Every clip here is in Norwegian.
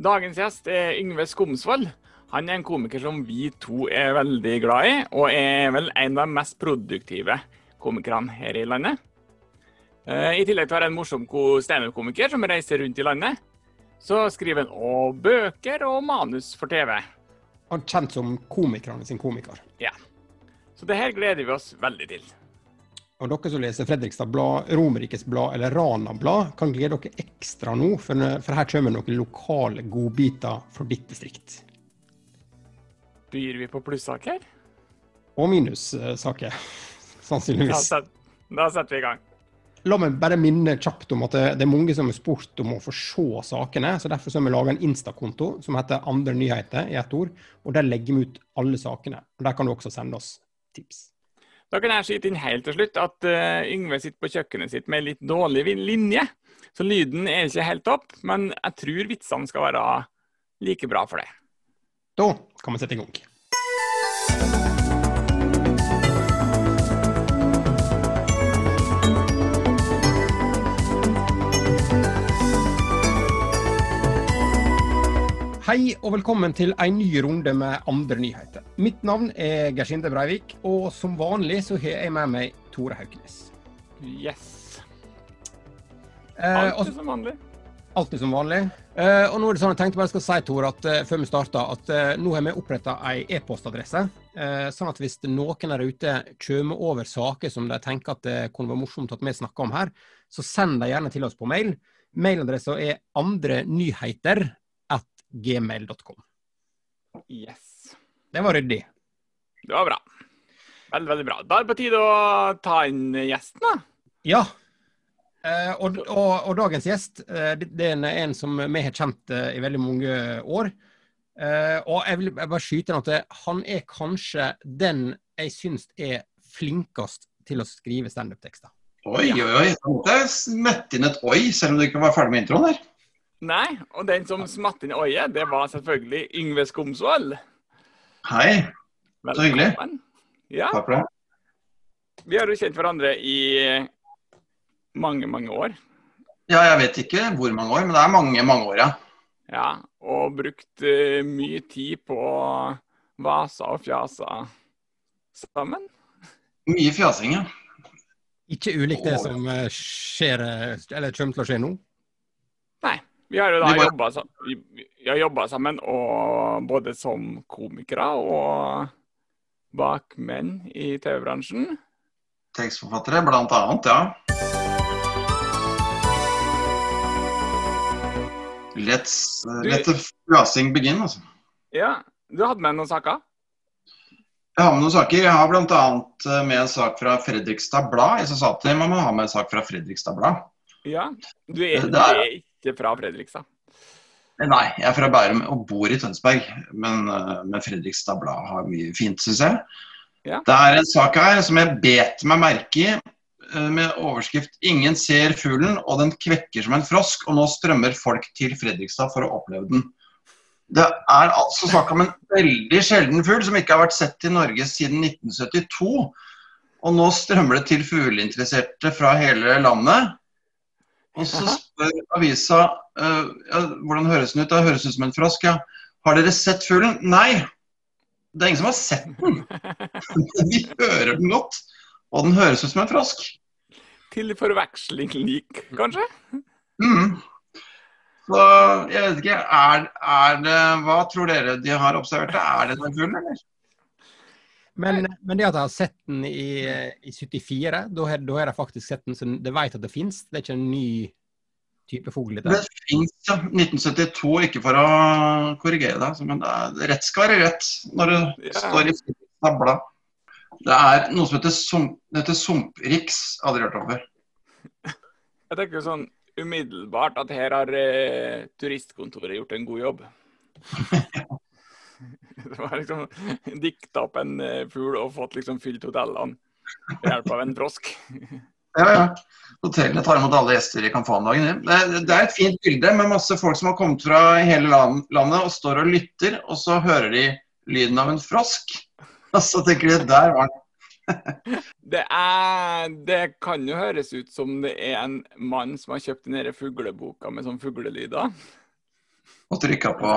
Dagens gjest er Yngve Skomsvold. Han er en komiker som vi to er veldig glad i, og er vel en av de mest produktive komikerne her i landet. Eh, I tillegg til å være en morsom standup-komiker som reiser rundt i landet, så skriver han òg bøker og manus for TV. Han er kjent som komikerne sin komiker. Ja. Så det her gleder vi oss veldig til. Og dere som leser Fredrikstad Blad, Romerikes Blad eller Rana Blad, kan glede dere ekstra nå, for, for her kommer noen lokale godbiter for ditt distrikt. Byr vi på plussaker? Og minussaker, sannsynligvis. Da, set, da setter vi i gang. La meg bare minne kjapt om at det, det er mange som har spurt om å få se sakene. så Derfor har vi laga en Insta-konto som heter Andre nyheter i ett ord. og Der legger vi ut alle sakene. og Der kan du også sende oss tips. Da kan jeg skyte inn helt til slutt at uh, Yngve sitter på kjøkkenet sitt med litt dårlig linje. Så lyden er ikke helt topp, men jeg tror vitsene skal være like bra for det. Da kan vi sette i gang. Hei og velkommen til en ny runde med andre nyheter. Mitt navn er Gersinde Breivik, og som vanlig så har jeg med meg Tore Hauknes. Yes. Eh, Alltid som vanlig. Alltid som vanlig. Eh, og nå er det sånn, Jeg tenkte bare skal si Tore, at uh, før vi starter, at uh, nå har vi oppretta ei e-postadresse. Uh, sånn at hvis noen der ute kommer over saker som de tenker at det kunne være morsomt at vi snakker om her, så send dem gjerne til oss på mail. Mailadressa er andrenyheter gmail.com. Yes. Det var ryddig. Det var bra. Veldig, veldig bra. Da er det på tide å ta inn gjesten, da. Ja. Eh, og, og, og, dagens gjest eh, det er en, en, som vi har kjent eh, i veldig mange år. Eh, og jeg vil bare skyte inn at han er kanskje den jeg syns er flinkest til å skrive standup-tekster. Oi, oi, oi. Jeg smette inn et oi, selv om du ikke var ferdig med introen der. Nei, og den som smatt inn i øyet, det var selvfølgelig Yngve Skomsvold. Hei. Så hyggelig. Ja. Takk for det. Vi har jo kjent hverandre i mange, mange år. Ja, jeg vet ikke hvor mange år, men det er mange, mange år, ja. Ja, og brukt uh, mye tid på vasa og fjasa sammen. Mye fjasing, ja. Ikke ulikt det som eh, skjer, eh, eller kommer til å skje nå? Nei. Vi har jo da var... jobba sammen, og både som komikere og bakmenn i TV-bransjen. Tekstforfattere, blant annet, ja. Let's, uh, let the flasing begin, altså. Ja. Du hadde med noen saker? Jeg har med noen saker. Jeg har bl.a. Eh, med en sak fra Fredrikstad Blad. Jeg sa til man må ha med en sak fra Fredrikstad Blad. Ja, du er, du er ikke fra Fredrikstad? Nei, jeg er fra Bærum og bor i Tønsberg. Men, eh, men Fredrikstad Blad har mye fint, syns jeg. Ja. Det er en sak her som jeg bet meg merke i, eh, med overskrift 'Ingen ser fuglen, og den kvekker som en frosk', og nå strømmer folk til Fredrikstad for å oppleve den. Det er altså snakk om en veldig sjelden fugl som ikke har vært sett i Norge siden 1972. Og nå strømmer det til fugleinteresserte fra hele landet. Og så spør avisa uh, ja, hvordan høres den ut. Det høres ut som en frosk. Ja. Har dere sett fuglen? Nei. Det er ingen som har sett den. Vi hører den godt. Og den høres ut som en frosk. Til forveksling lik, kanskje? Mm. Så jeg vet ikke, er, er, det Hva tror dere de har observert? Er det den fuglen, eller? Men, men, det at jeg har sett den i, i 74, da har, da har jeg faktisk sett den, så det vet at det fins. Det er ikke en ny type fugl? Det fins, ja. 1972, ikke for å korrigere deg, men det rett skal være rett når det ja. står i tabla. Det er noe som heter, sump, det heter sumpriks. Aldri hørt om før. Jeg tenker sånn umiddelbart at her har eh, turistkontoret gjort en god jobb. Det har liksom dikta opp en eh, fugl og fått liksom fylt hotellene ved hjelp av en frosk. Ja, ja. Hotellene tar imot alle gjester de kan få om dagen. Det, det er et fint bilde med masse folk som har kommet fra hele landet og står og lytter, og så hører de lyden av en frosk. Og så tenker de der var den. det, er, det kan jo høres ut som det er en mann som har kjøpt den fugleboka med sånn fuglelyder. Og trykka på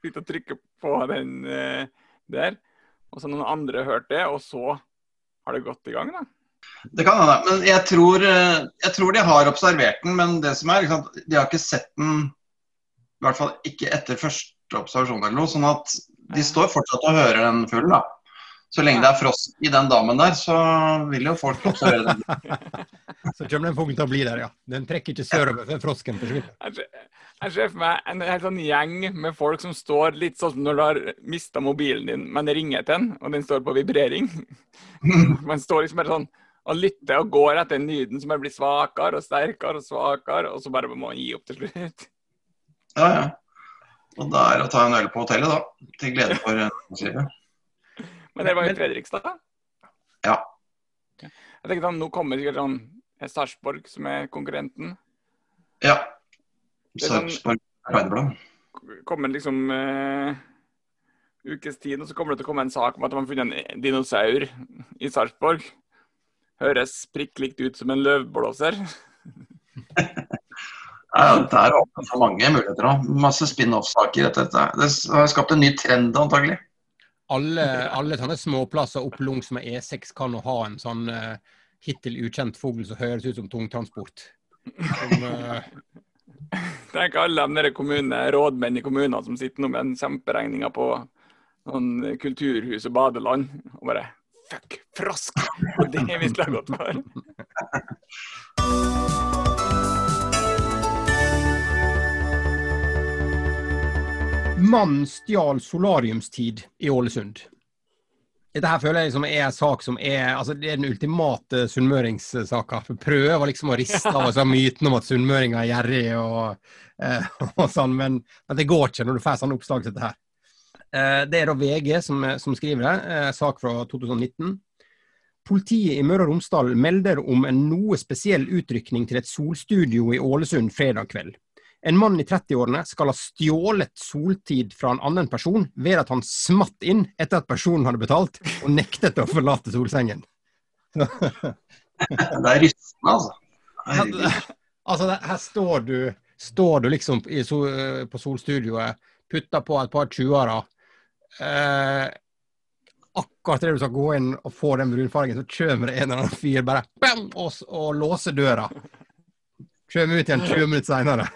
Sitte å trykke på den uh, der. Og så noen andre hørt det, og så har det gått i gang, da. Det kan hende. Men jeg tror, eh, jeg tror, de har observert den. Men det som er, de har ikke sett den I hvert fall ikke etter første observasjon eller noe. Sånn at de står fortsatt og hører den full, da. Så lenge det er frost i den damen der, så vil jo folk observere den. så kommer den fuglen til å bli der, ja. Den trekker ikke sørover før frosken forsvinner. Jeg ser for meg en helt sånn gjeng med folk som står litt sånn som når du har mista mobilen din, men det ringer til den, og den står på vibrering. Man står liksom bare sånn og lytter og går etter den lyden som bare blir svakere og sterkere og svakere, og så bare må man gi opp til slutt. Ja, ja. Og da er det å ta en øl på hotellet, da. Til glede for næringslivet. Men det var i Fredrikstad? Ja. Jeg tenkte at Nå kommer sikkert sånn Sarpsborg, som er konkurrenten. Ja. Sånn Sarpsborg Arbeiderblad. Kommer liksom uh, ukes tid, og så kommer det til å komme en sak om at man har funnet en dinosaur i Sarpsborg. Høres prikk likt ut som en løvblåser. ja, det er åpent for mange muligheter òg. Masse spin-off-saker. Det har skapt en ny trend, antagelig alle, alle sånne småplasser opp langs med E6 kan ha en sånn uh, hittil ukjent fugl som høres ut som tungtransport. Som, uh... Tenk alle de kommunene, rådmenn i kommunene som sitter nå med en kjemperegning på noen kulturhus og badeland. Og bare fuck, frosk! Og det er skulle ha gått for. Mann stjal solariumstid i Ålesund. Dette her føler jeg liksom er en sak som er altså det er den ultimate sunnmøringssaka. Prøver liksom å riste av altså, myten om at sunnmøringer er gjerrige og, eh, og, sånn, men, men, det går ikke når du får sånne oppslag som dette her. Eh, det er da VG som, som skriver det, eh, sak fra 2019. Politiet i Møre og Romsdal melder om en noe spesiell utrykning til et solstudio i Ålesund fredag kveld. En mann i 30-årene skal ha stjålet soltid fra en annen person ved at han smatt inn etter at personen hadde betalt, og nektet å forlate solsengen. det er rystende, altså. altså, her står du, står du liksom i, på solstudioet, putter på et par tjuere. Eh, akkurat idet du skal gå inn og få den brunfargen, så kommer det en eller annen fyr bare bam, og, og låser døra. Kommer ut igjen 20 minutter seinere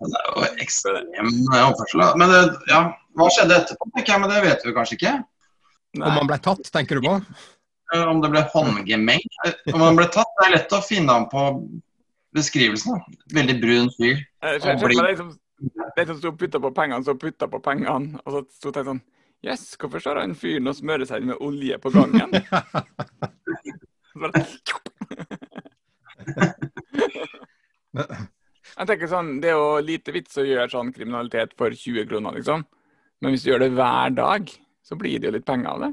det er jo ekstrem oppførsel. Men det, ja, hva skjedde etterpå? Men det vet vi kanskje ikke. Nei. Om han ble tatt, tenker du på? Eh, om det ble håndgemeng? Eh, om han ble tatt, det er lett å finne ham på beskrivelsen. Veldig brun fyr. Jeg de som, de som sto og putta på pengene, så putta på pengene. Og så sto jeg sånn yes, hvorfor står han fyren og smører seg med olje på gangen? Jeg tenker sånn, Det er jo lite vits å gjøre sånn kriminalitet for 20 kroner, liksom. Men hvis du gjør det hver dag, så blir det jo litt penger av det.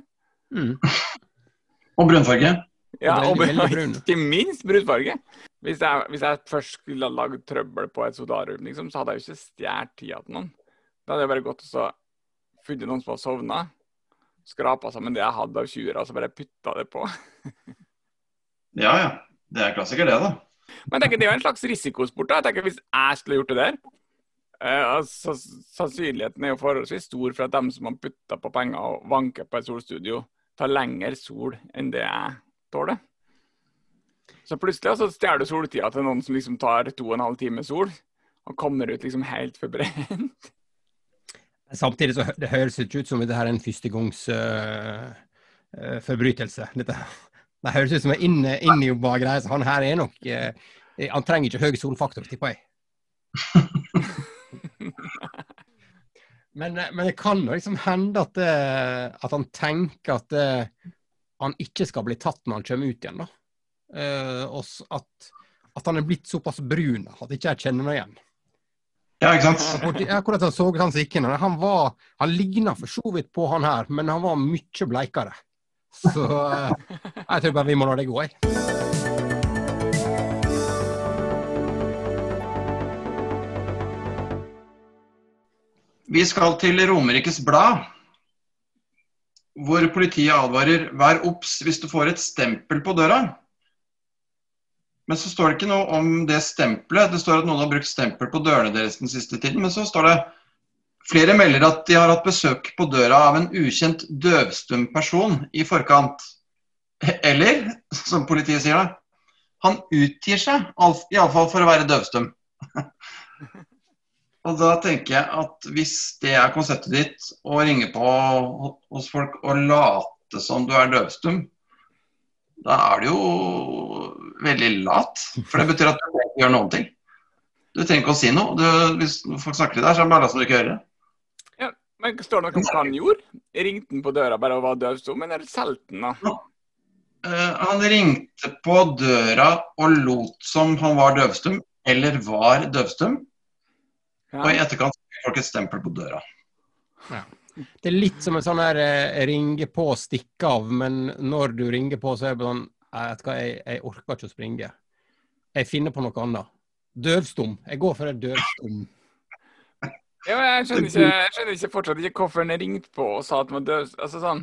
Mm. og brunfarge. Ja, og ikke minst brunfarge. Hvis hvis jeg, først skulle ha lagd trøbbel på et solarium, liksom, så hadde jeg jo ikke stjålet tida til noen. Da hadde jeg bare gått og så funnet noen som hadde sovna, skrapa sammen det jeg hadde av tjuere, og så bare putta det på. ja, ja. Det er klassiker, det, da. Men jeg tenker, det er jo en slags risikosport. da. Jeg tenker Hvis jeg skulle gjort det der eh, altså, Sannsynligheten er jo forholdsvis stor for at dem som har putta på penger og vanker på et solstudio, tar lengre sol enn det jeg tåler. Så plutselig altså, stjeler du soltida til noen som liksom tar to og en halv time sol, og kommer ut liksom helt forbrent. Samtidig så det høres ikke ut som det her er en førstegangsforbrytelse. Uh, uh, dette det høres ut som en inn, innjobba greie, så han her er nok eh, Han trenger ikke høy solfaktor, tipper jeg. men, eh, men, det kan jo liksom hende at, eh, at han tenker at eh, han ikke skal bli tatt når han kommer ut igjen. da. Uh, at, at, han er blitt såpass brun at ikke jeg kjenner noe igjen. Ja, ikke sant? Ja, hvordan han så han Han, var, han ligna for så vidt på han her, men han var mye bleikere. Så eh, jeg tror bare vi må la det gå, her. Vi skal til Romerikes Blad, hvor politiet advarer vær obs hvis du får et stempel på døra. Men så står det ikke noe om det stempelet. Det står at noen har brukt stempel på dørene deres den siste tiden. Men så står det flere melder at de har hatt besøk på døra av en ukjent døvstum person i forkant. Eller, som politiet sier det, han utgir seg iallfall for å være døvstum. og da tenker jeg at hvis det er konseptet ditt, å ringe på hos folk og late som du er døvstum, da er du jo veldig lat. For det betyr at du ikke gjør noen ting. Du trenger ikke å si noe. Du, hvis folk snakker til deg, så er det bare la som du ikke hører det. Men Står det noe om hva han gjorde? Ringte han på døra bare og var døvstum, eller solgte han da? Uh, han ringte på døra og lot som han var døvstum, eller var døvstum. Ja. Og i etterkant fikk folk et stempel på døra. Ja. Det er litt som en sånn her eh, ringe på, stikke av, men når du ringer på, så er det sånn jeg, jeg, jeg orker ikke å springe. Jeg finner på noe annet. Døvstum. Jeg går for en døvstum. Ja, jeg skjønner ikke, jeg skjønner ikke fortsatt ikke hvorfor han ringte på og sa at var døv. Altså sånn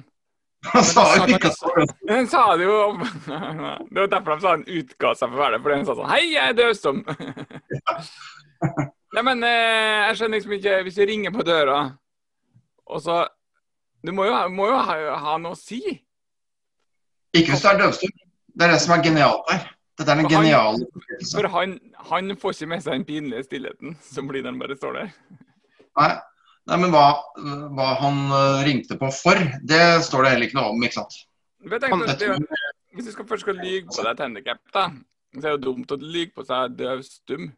Han sa jo ikke Han sa det jo Det var derfor han sa han utga seg for det. Fordi han sa sånn Hei, jeg er døvstum. Nei, men eh, jeg skjønner liksom ikke Hvis du ringer på døra, og så Du må jo, må jo ha, ha, noe å si. Ikke hvis du er døvstum. Det er det som er genialt her. Dette er den geniale For han, han, får ikke med seg den pinlige stillheten som blir når han bare står der. Nei, Nei men hva, hva, han eh, ringte på for, det står det heller ikke noe om, ikke sant. Tenkte, det, hvis du skal først skal lyge på deg et handikap, da, så er det jo dumt å lyge på seg døv stum.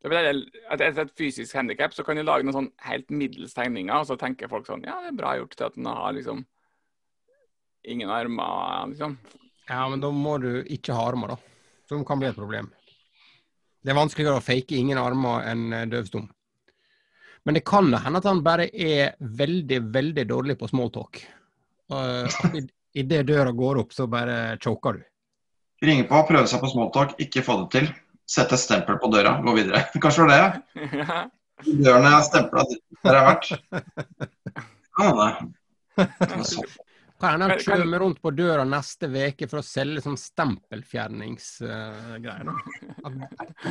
Etter et fysisk handikap så kan du lage noen sånn helt middels tegninger, og så tenker folk sånn Ja, det er bra gjort til at den har liksom ingen armer, liksom. Ja, men da må du ikke ha armer, da. Som kan bli et problem. Det er vanskeligere å fake ingen armer enn døv døvstum. Men det kan hende at han bare er veldig, veldig dårlig på smalltalk. Uh, idet døra går opp, så bare choker du. Ringe på, prøve seg på smalltalk, ikke få det til. Sette et stempel på døra, gå videre. Kanskje det var det? Dørene er stempla der jeg har vært. Kan hende. Kan han kommer rundt på døra neste uke for å selge sånn stempelfjerningsgreier. Uh,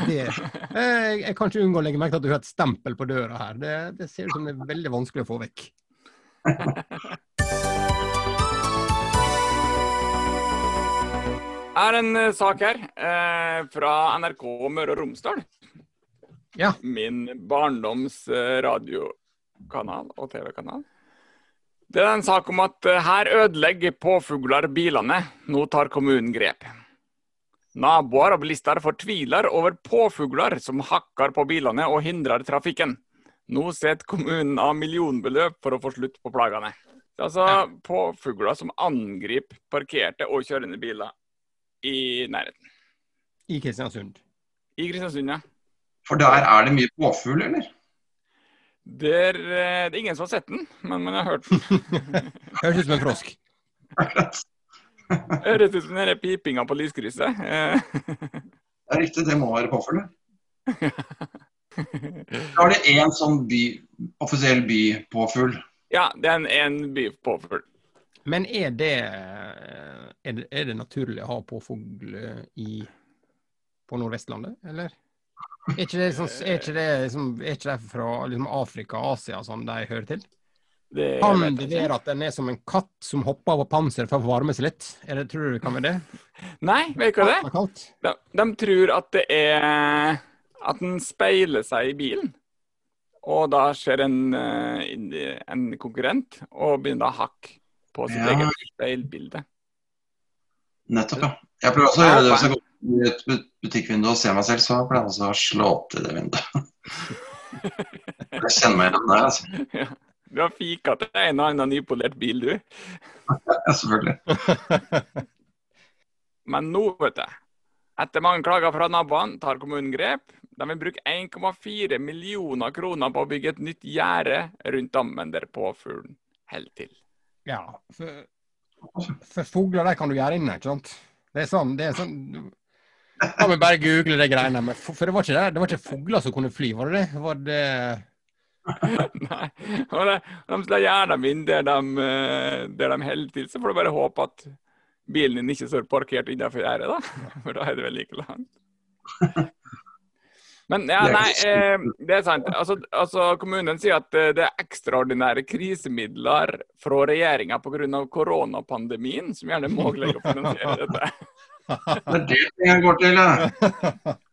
jeg, jeg, kan ikke unngå å legge merke til at du har et stempel på døra her. Det, det ser ut som det er veldig vanskelig å få vekk. Det er en uh, sak her eh, fra NRK Møre og Romsdal. Ja. Min barndoms radiokanal og TV-kanal. Det er en sak om at eh, her ødelegger påfugler bilene. Nå tar kommunen grep. Naboer og bilister fortviler over påfugler som hakker på bilene og hindrer trafikken. Nå setter kommunen av millionbeløp for å få slutt på plagene. Det er altså ja. påfugler som angriper parkerte og kjørende biler i nærheten. I Kristiansund. I Kristiansund, ja. For der er det mye påfugl, eller? Det er, eh, det er, ingen som har sett den, men jeg har hørt den. Høres ut som en frosk. Høres ut som den pipinga på lyskrysset. det er riktig, det må være påfugl. Da er det én sånn by, offisiell bypåfugl. Ja, det er en, en bypåfugl. Men er det, er det, er det naturlig å ha påfugl i, på Nordvestlandet, eller? Er ikke det, sånn, er ikke det, liksom, er ikke det fra liksom, Afrika og Asia som de hører til? Det kan det være at den er som en katt som hopper på panser for å varme seg litt? Er det, tror du det kan være det? Nei, vet du hva det er? De, de tror at det er at den speiler seg i bilen. Og da ser en, eh, en konkurrent og begynner å hakke på sitt ja. eget speilbilde. Nettopp, ja. Jeg prøver også å gjøre det hvis jeg går i et butikkvindu og ser meg selv, så pleier jeg også å slå opp til det vinduet. jeg kjenner meg igjen der, altså. Ja. Du har fika til en og annen nypolert bil, du. ja, selvfølgelig. Men nå, vet du. Etter mange klager fra naboene tar kommunen grep. De vil bruke 1,4 millioner kroner på å bygge et nytt gjerde rundt dammen der påfuglen holder til. Ja, for, for fugler kan du gjøre inne, ikke sant? Det er sånn, det er sånn kan vi bare google de greiene. Men for det var ikke, det, det var ikke fugler som kunne fly, var det det? Var det... Nei. Og de, de slår gjerne inn der de, eh, der de holder til. Så får du bare håpe at bilen din ikke står parkert innenfor gjerdet, da. For da er det vel like langt. Men ja, nei, eh, det er sant. Altså, altså, Kommunen sier at eh, det er ekstraordinære krisemidler fra regjeringa pga. koronapandemien som gjør det mulig å finansiere dette. Det er det pengene går til, ja.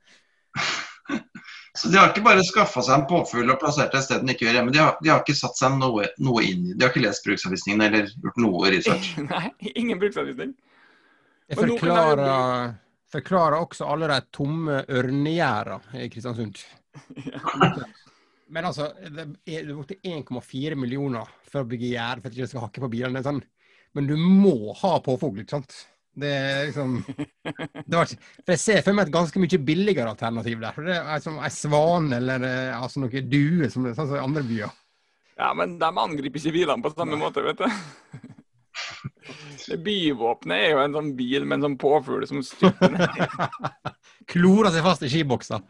Så De har ikke bare skaffa seg en påfugl og plassert det et sted den ikke gjør hjemme. De har, de har ikke satt seg noe, noe, inn i De har ikke lest bruksanvisningen eller gjort noe research. Nei, ingen bruksanvisning. Jeg forklarer, forklarer, også alle de tomme ørnegjerdene i Kristiansund. Men altså, det er borte 1,4 millioner for å bygge gjerde for at de skal hakke på bilene. Sånn. Men du må ha påfugl, ikke sant? Det er liksom det var, For jeg ser for meg et ganske mye billigere alternativ der. For det er som ei svan eller eh, altså noe due, som, sånn som i andre byer. Ja, men de angriper ikke bilene på samme måte, vet du. Det Byvåpenet er jo en sånn bil med en sånn påfugl som styrter ned. Klorer seg fast i skiboksa.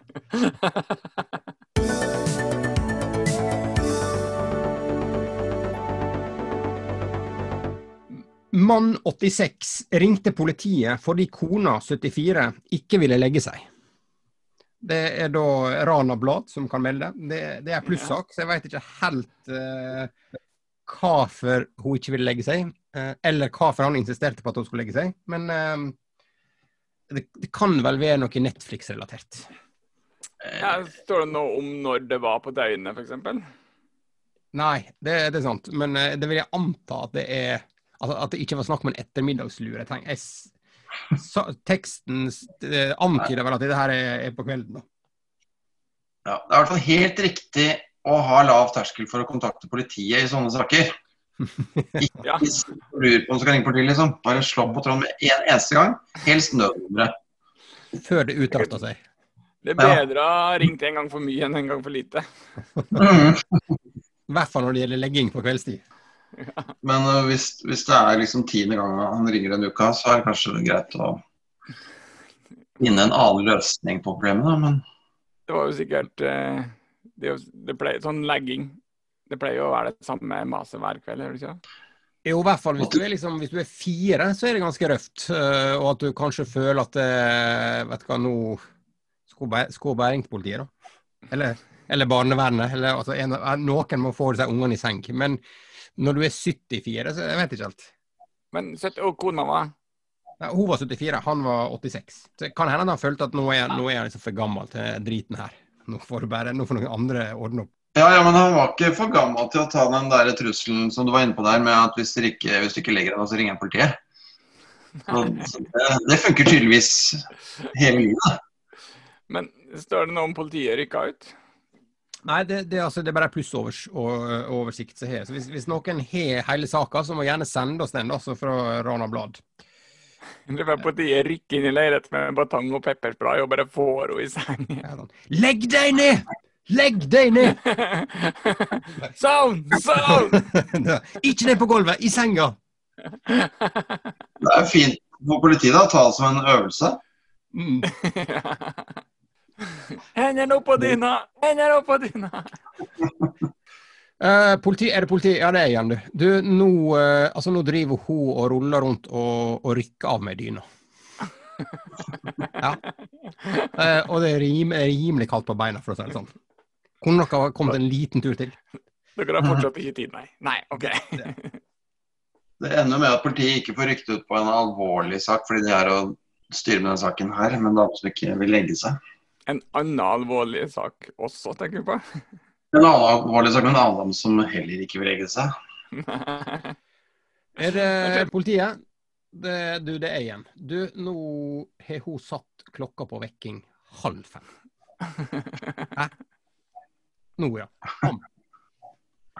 Mann 86 ringte politiet fordi kona 74 ikke ville legge seg. Det er da Rana Blad som kan melde. Det, det er plussak, så jeg vet ikke helt uh, hvorfor hun ikke ville legge seg. Uh, eller hvorfor han insisterte på at hun skulle legge seg. Men uh, det, det, kan vel være noe Netflix-relatert. Ja, står det noe om når det var på døgnet, f.eks.? Nei, det, det, er sant. Men det vil jeg anta at det er Altså, at det ikke var snakk om en ettermiddagslur. Jeg tenker, jeg, så, teksten eh, antyder vel at det her er, er på kvelden. da. Ja, Det er i hvert fall helt riktig å ha lav terskel for å kontakte politiet i sånne saker. Ikke ja. lurer på om du skal ringe politiet, liksom. Bare slå på tråden med en eneste gang. Helst nødnummeret. Før det utarter seg. Det er bedre å ha ringt en gang for mye enn en gang for lite. I hvert fall når det gjelder legging på kveldstid. Men uh, hvis, hvis, det er liksom tiende gang han ringer en uke, så er det kanskje greit å finne en annen løsning på problemet. Da, men Det var jo sikkert uh, det, det pleier, Sånn legging Det pleier jo å være det samme maset hver kveld, gjør det ikke? Jo, i hvert fall hvis du, er liksom, hvis du er fire, så er det ganske røft. Og at du kanskje føler at Vet du hva, nå skulle bæringspolitiet, politiet, da. Eller, eller barnevernet. Eller, altså, en, noen må få seg ungene i seng. Men når du er 74, så jeg vet ikke helt. Men og kona var? Ja, hun var 74, han var 86. Så kan hende han følte at nå er, nå er han liksom for gammel til driten her. Nå får, bare, nå får noen andre ordne opp. Ja, ja, men han var ikke for gammel til å ta den der trusselen som du var inne på der, med at hvis du ikke, hvis du ikke legger deg, så ringer politiet. Så, det, det, funker tydeligvis hele livet. Men står det noe om politiet rykka ut? Nei, det, det, altså, det er bare pluss-oversikt som har. Så hvis, hvis noen har hele saka, så må gjerne sende oss den altså fra Rana Blad. Det var på tide å rykke inn i leiligheten med batong og pepperspray og bare få henne i seng. Ja, sånn. Legg deg ned! Legg deg ned! Sånn! Sånn! Ikke ned på gulvet, i senga! Det er fint for politiet å ta det som en øvelse. Mm. Hendene på dyna! Hendene på dyna! Uh, politi, er det politi? Ja, det er igjen, du. du nå, uh, altså, nå driver hun og ruller rundt og, og rykker av med dyna. ja. Uh, og det er rim, rimelig kaldt på beina, for å si det sånn. Kunne dere ha kommet en liten tur til? Dere har fortsatt ikke tid, nei. Nei, OK. det ender med at politiet ikke får rykte ut på en alvorlig sak fordi de er å styre med denne saken her, men damer som ikke vil legge seg en annen alvorlig sak også, tenker du på? En annen alvorlig sak, men en annen som heller ikke vil legge seg. er det politiet? Det, du, det er igjen. Du, nå har hun satt klokka på vekking halv fem. Hæ? Nå, ja. Kom.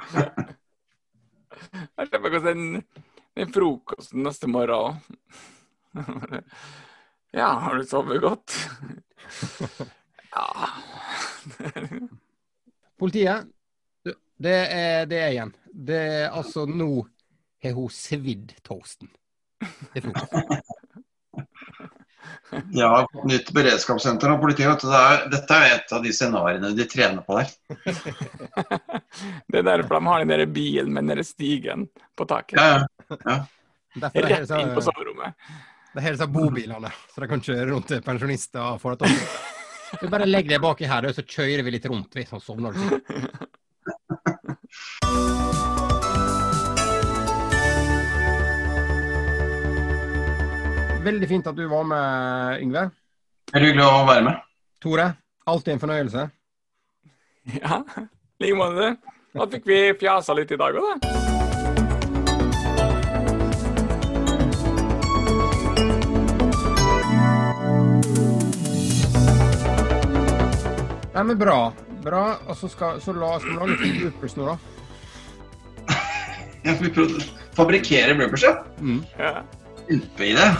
Jeg slipper ikke å sende den frokosten neste morgen òg. Ja, har du sovet godt? ja Politiet, det er, det er igjen. Det er altså nå har hun svidd toasten. Det er frokost. Ja, nytt beredskapssenter og politi. Det dette er et av de scenarioene de trener på der. det er derfor de har den der bilen med den stigen på taket. Ja, ja. Rett inn på soverommet. er hele disse bobilene, så de kan kjøre rundt til pensjonister. det at Vi bare legger det baki her, så kjører vi litt rundt, vi, han sovner du ikke. Veldig fint at du var med, Yngve. Veldig hyggelig å være med. Tore, alltid en fornøyelse. Ja, i like måte. Da fikk vi fjasa litt i dag òg, da. Nei, men bra. Bra. Og så skal, så la, skal vi lage litt bloopers nå, da. Ja, vi prøvde å fabrikkere bloopers, ja. Mm. Ja. Kjempeidé.